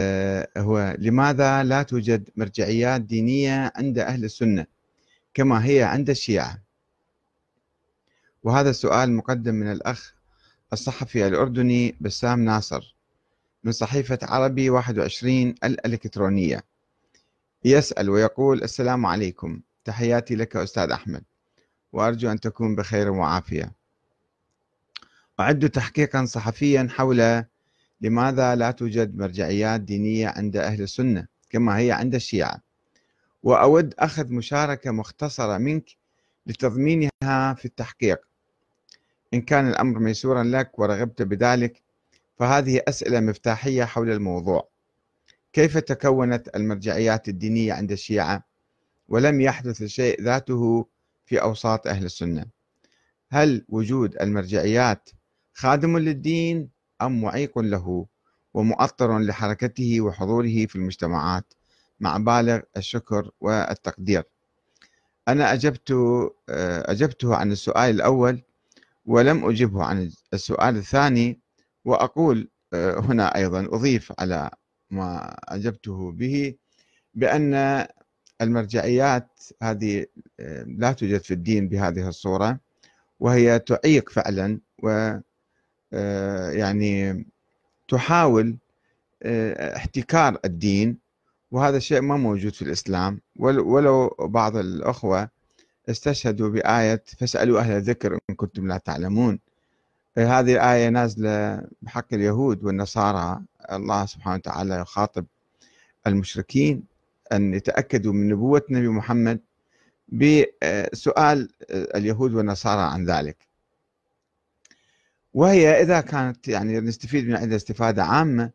آه، هو لماذا لا توجد مرجعيات دينية عند أهل السنة كما هي عند الشيعة؟ وهذا السؤال مقدم من الأخ الصحفي الأردني بسام ناصر من صحيفة عربي 21 الإلكترونية. يسأل ويقول السلام عليكم تحياتي لك أستاذ أحمد وأرجو أن تكون بخير وعافية. أعد تحقيقا صحفيا حول لماذا لا توجد مرجعيات دينية عند أهل السنة كما هي عند الشيعة؟ وأود أخذ مشاركة مختصرة منك لتضمينها في التحقيق. إن كان الأمر ميسورا لك ورغبت بذلك فهذه أسئلة مفتاحية حول الموضوع. كيف تكونت المرجعيات الدينية عند الشيعة؟ ولم يحدث الشيء ذاته في أوساط أهل السنة. هل وجود المرجعيات خادم للدين أم معيق له ومؤطر لحركته وحضوره في المجتمعات مع بالغ الشكر والتقدير. أنا أجبت أجبته عن السؤال الأول ولم أجبه عن السؤال الثاني وأقول هنا أيضا أضيف على ما أجبته به بأن المرجعيات هذه لا توجد في الدين بهذه الصورة وهي تعيق فعلا و آه، يعني تحاول آه، احتكار الدين وهذا الشيء ما موجود في الإسلام. ولو بعض الأخوة استشهدوا بآية فاسألوا أهل الذكر إن كنتم لا تعلمون. آه، هذه الآية نازلة بحق اليهود والنصارى. الله سبحانه وتعالى يخاطب المشركين أن يتأكدوا من نبوة نبي محمد بسؤال اليهود والنصارى عن ذلك. وهي إذا كانت يعني نستفيد من عندها استفادة عامة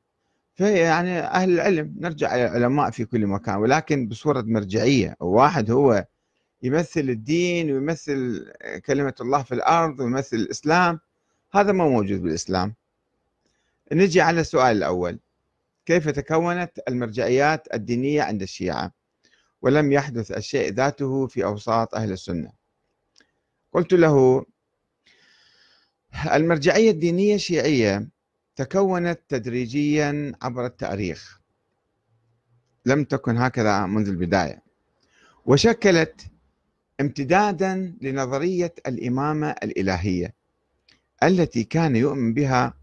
فهي يعني أهل العلم نرجع إلى العلماء في كل مكان ولكن بصورة مرجعية واحد هو يمثل الدين ويمثل كلمة الله في الأرض ويمثل الإسلام هذا ما موجود بالإسلام. نجي على السؤال الأول كيف تكونت المرجعيات الدينية عند الشيعة؟ ولم يحدث الشيء ذاته في أوساط أهل السنة. قلت له المرجعية الدينية الشيعية تكونت تدريجيا عبر التاريخ. لم تكن هكذا منذ البداية. وشكلت امتدادا لنظرية الإمامة الإلهية التي كان يؤمن بها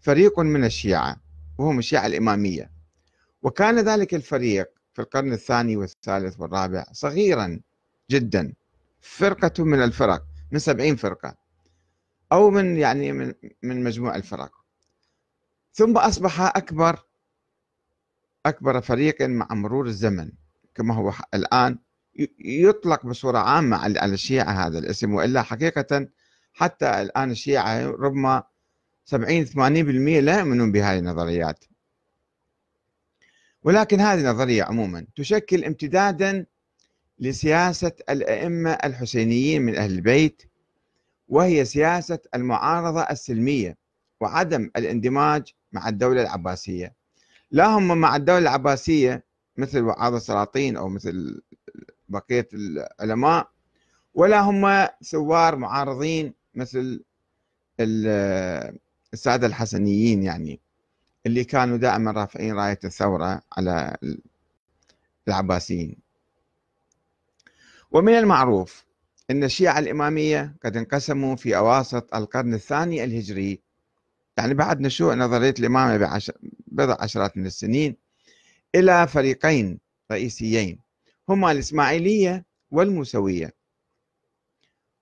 فريق من الشيعة وهم الشيعة الإمامية. وكان ذلك الفريق في القرن الثاني والثالث والرابع صغيرا جدا. فرقة من الفرق من سبعين فرقة. أو من يعني من من مجموع الفرق. ثم أصبح أكبر أكبر فريق مع مرور الزمن كما هو الآن يطلق بصورة عامة على الشيعة هذا الاسم وإلا حقيقة حتى الآن الشيعة ربما 70 80% لا يؤمنون بهذه النظريات. ولكن هذه النظرية عموما تشكل امتدادا لسياسة الأئمة الحسينيين من أهل البيت وهي سياسة المعارضة السلمية وعدم الاندماج مع الدولة العباسية. لا هم مع الدولة العباسية مثل وعاظ السلاطين أو مثل بقية العلماء ولا هم ثوار معارضين مثل السادة الحسنيين يعني اللي كانوا دائما رافعين راية الثورة على العباسيين. ومن المعروف أن الشيعة الإمامية قد انقسموا في أواسط القرن الثاني الهجري. يعني بعد نشوء نظرية الإمامة بضع عشرات من السنين إلى فريقين رئيسيين هما الإسماعيلية والموسوية.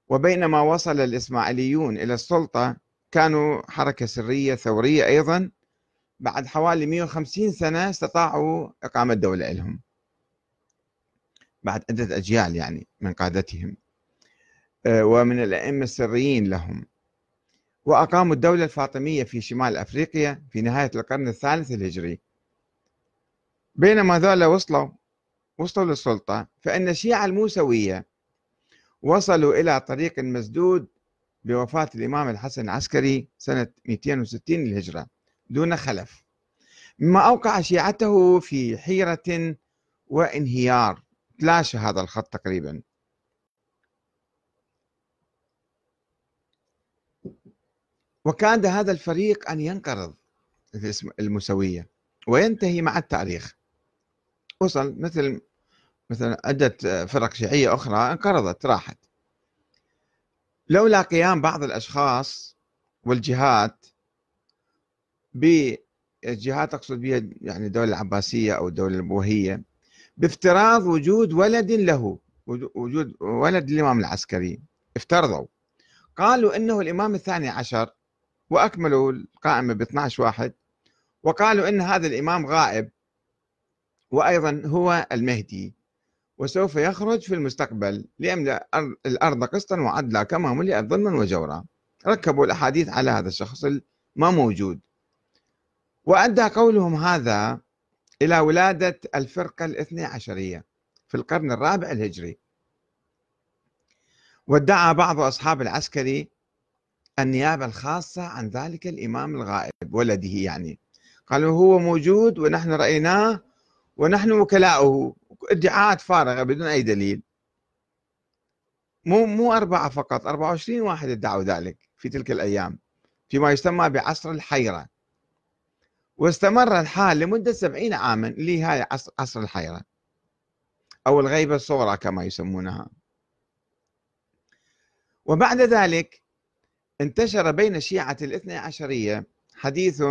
وبينما وصل الإسماعيليون إلى السلطة كانوا حركة سرية ثورية أيضا بعد حوالي 150 سنة استطاعوا إقامة دولة لهم. بعد عدة أجيال يعني من قادتهم. ومن الأئمة السريين لهم. وأقاموا الدولة الفاطمية في شمال أفريقيا في نهاية القرن الثالث الهجري. بينما ذولا وصلوا وصلوا للسلطة فإن الشيعة الموسوية وصلوا إلى طريق مسدود بوفاة الإمام الحسن العسكري سنة 260 للهجرة دون خلف. مما أوقع شيعته في حيرة وانهيار تلاشى هذا الخط تقريبا. وكاد هذا الفريق أن ينقرض المسوية وينتهي مع التاريخ وصل مثل مثلا عدة فرق شيعية أخرى انقرضت راحت. لولا قيام بعض الأشخاص والجهات بالجهات أقصد بها يعني الدولة العباسية أو الدولة البوهية بافتراض وجود ولد له وجود ولد الإمام العسكري. افترضوا. قالوا إنه الإمام الثاني عشر وأكملوا القائمة ب 12 واحد. وقالوا إن هذا الإمام غائب وأيضا هو المهدي وسوف يخرج في المستقبل ليملأ الأرض قسطا وعدلا كما ملئت ظلما وجورا. ركبوا الأحاديث على هذا الشخص ما موجود. وأدى قولهم هذا إلى ولادة الفرقة الاثنى عشرية في القرن الرابع الهجري. وادعى بعض أصحاب العسكري النيابة الخاصة عن ذلك الإمام الغائب ولده يعني. قالوا هو موجود ونحن رأيناه ونحن وكلاؤه. ادعاءات فارغة بدون أي دليل. مو مو أربعة فقط 24 واحد ادعوا ذلك في تلك الأيام فيما يسمى بعصر الحيرة. واستمر الحال لمدة سبعين عاما اللي هاي عصر الحيرة. أو الغيبة الصغرى كما يسمونها. وبعد ذلك انتشر بين الشيعة الاثنى عشرية حديث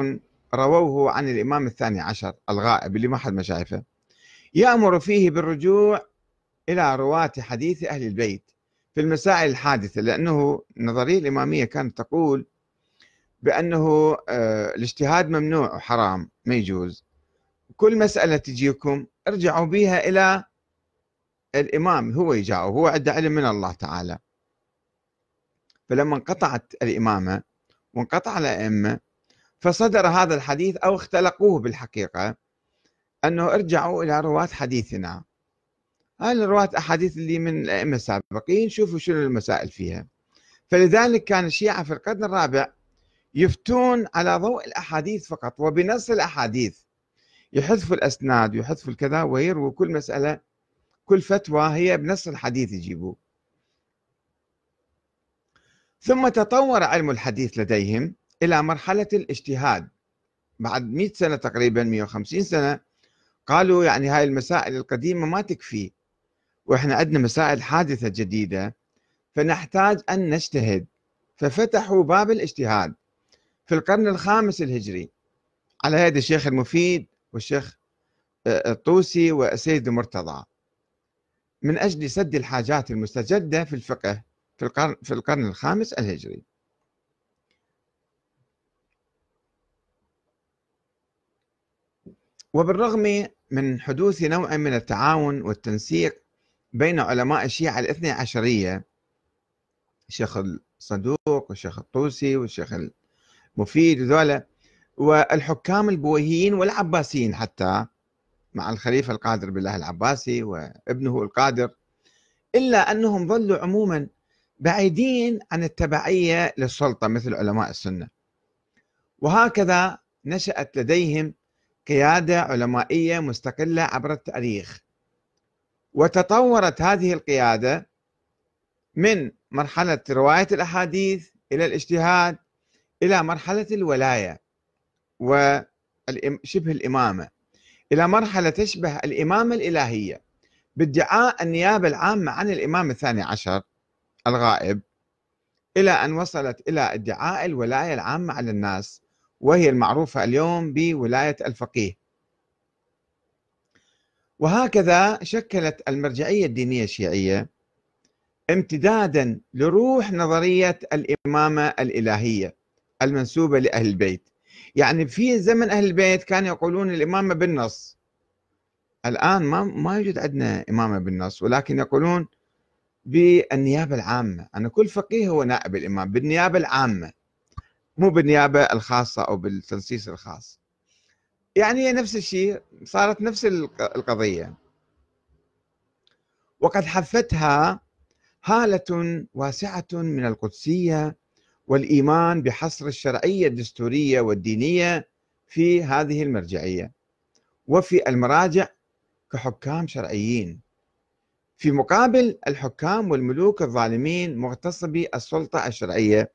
رووه عن الإمام الثاني عشر الغائب اللي ما حد ما شايفه يأمر فيه بالرجوع إلى رواة حديث أهل البيت في المسائل الحادثة لأنه النظرية الإمامية كانت تقول بأنه آه، الاجتهاد ممنوع وحرام ما يجوز. كل مسألة تجيكم ارجعوا بها إلى الإمام هو يجاوب هو عنده علم من الله تعالى. فلما انقطعت الإمامة وانقطع الأئمة فصدر هذا الحديث أو اختلقوه بالحقيقة أنه ارجعوا إلى رواة حديثنا. هاي الرواة أحاديث اللي من الأئمة السابقين شوفوا شنو المسائل فيها. فلذلك كان الشيعة في القرن الرابع يفتون على ضوء الأحاديث فقط وبنص الأحاديث. يحذفوا الأسناد ويحذفوا الكذا ويرووا كل مسألة كل فتوى هي بنص الحديث يجيبوه. ثم تطور علم الحديث لديهم إلى مرحلة الاجتهاد. بعد 100 سنة تقريبا 150 سنة قالوا يعني هاي المسائل القديمة ما تكفي وإحنا عندنا مسائل حادثة جديدة فنحتاج أن نجتهد. ففتحوا باب الاجتهاد في القرن الخامس الهجري. على يد الشيخ المفيد والشيخ آه، الطوسي والسيد المرتضى. من أجل سد الحاجات المستجدة في الفقه في القرن, في القرن الخامس الهجري. وبالرغم من حدوث نوع من التعاون والتنسيق بين علماء الشيعة الاثنى عشرية الشيخ الصدوق والشيخ الطوسي والشيخ المفيد وذولا والحكام البويهيين والعباسيين حتى مع الخليفة القادر بالله العباسي وابنه القادر إلا أنهم ظلوا عموما بعيدين عن التبعية للسلطة مثل علماء السنة. وهكذا نشأت لديهم قيادة علمائية مستقلة عبر التاريخ. وتطورت هذه القيادة من مرحلة رواية الأحاديث إلى الاجتهاد إلى مرحلة الولاية وشبه الإمامة إلى مرحلة تشبه الإمامة الإلهية. بادعاء النيابة العامة عن الإمام الثاني عشر الغائب إلى أن وصلت إلى ادعاء الولاية العامة على الناس وهي المعروفة اليوم بولاية الفقيه. وهكذا شكلت المرجعية الدينية الشيعية امتدادا لروح نظرية الإمامة الإلهية المنسوبة لأهل البيت. يعني في زمن أهل البيت كانوا يقولون الإمامة بالنص. الآن ما ما يوجد عندنا إمامة بالنص ولكن يقولون بالنيابة العامة. أن كل فقيه هو نائب الإمام بالنيابة العامة مو بالنيابة الخاصة أو بالتنصيص الخاص. يعني نفس الشيء صارت نفس القضية. وقد حفتها هالة واسعة من القدسية والإيمان بحصر الشرعية الدستورية والدينية في هذه المرجعية. وفي المراجع كحكام شرعيين. في مقابل الحكام والملوك الظالمين مغتصبي السلطة الشرعية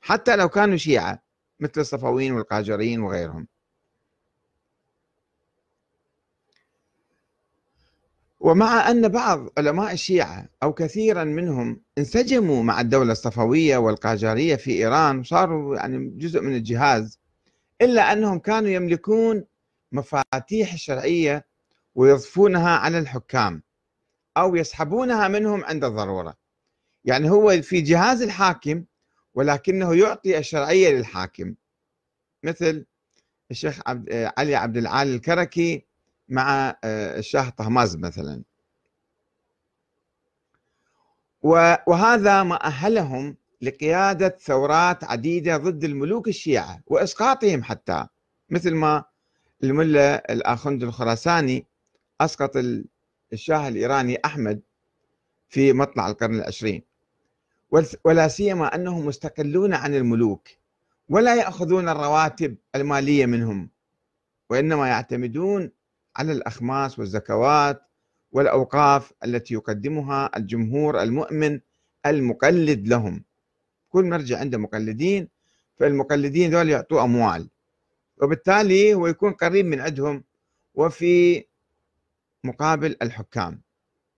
حتى لو كانوا شيعة مثل الصفويين والقاجريين وغيرهم. ومع أن بعض علماء الشيعة أو كثيرا منهم انسجموا مع الدولة الصفوية والقاجارية في إيران وصاروا يعني جزء من الجهاز إلا أنهم كانوا يملكون مفاتيح الشرعية ويضفونها على الحكام. أو يسحبونها منهم عند الضرورة. يعني هو في جهاز الحاكم ولكنه يعطي الشرعية للحاكم. مثل الشيخ عبد علي عبد العالي الكركي مع آه، الشاه طهماز مثلا. وهذا ما أهلهم لقيادة ثورات عديدة ضد الملوك الشيعة وإسقاطهم حتى. مثل ما الملا الآخند الخراساني أسقط الشاه الإيراني أحمد في مطلع القرن العشرين. ولا سيما أنهم مستقلون عن الملوك ولا يأخذون الرواتب المالية منهم وإنما يعتمدون على الأخماس والزكوات والأوقاف التي يقدمها الجمهور المؤمن المقلد لهم. كل مرجع عنده مقلدين فالمقلدين دول يعطوه أموال وبالتالي هو يكون قريب من عندهم وفي مقابل الحكام.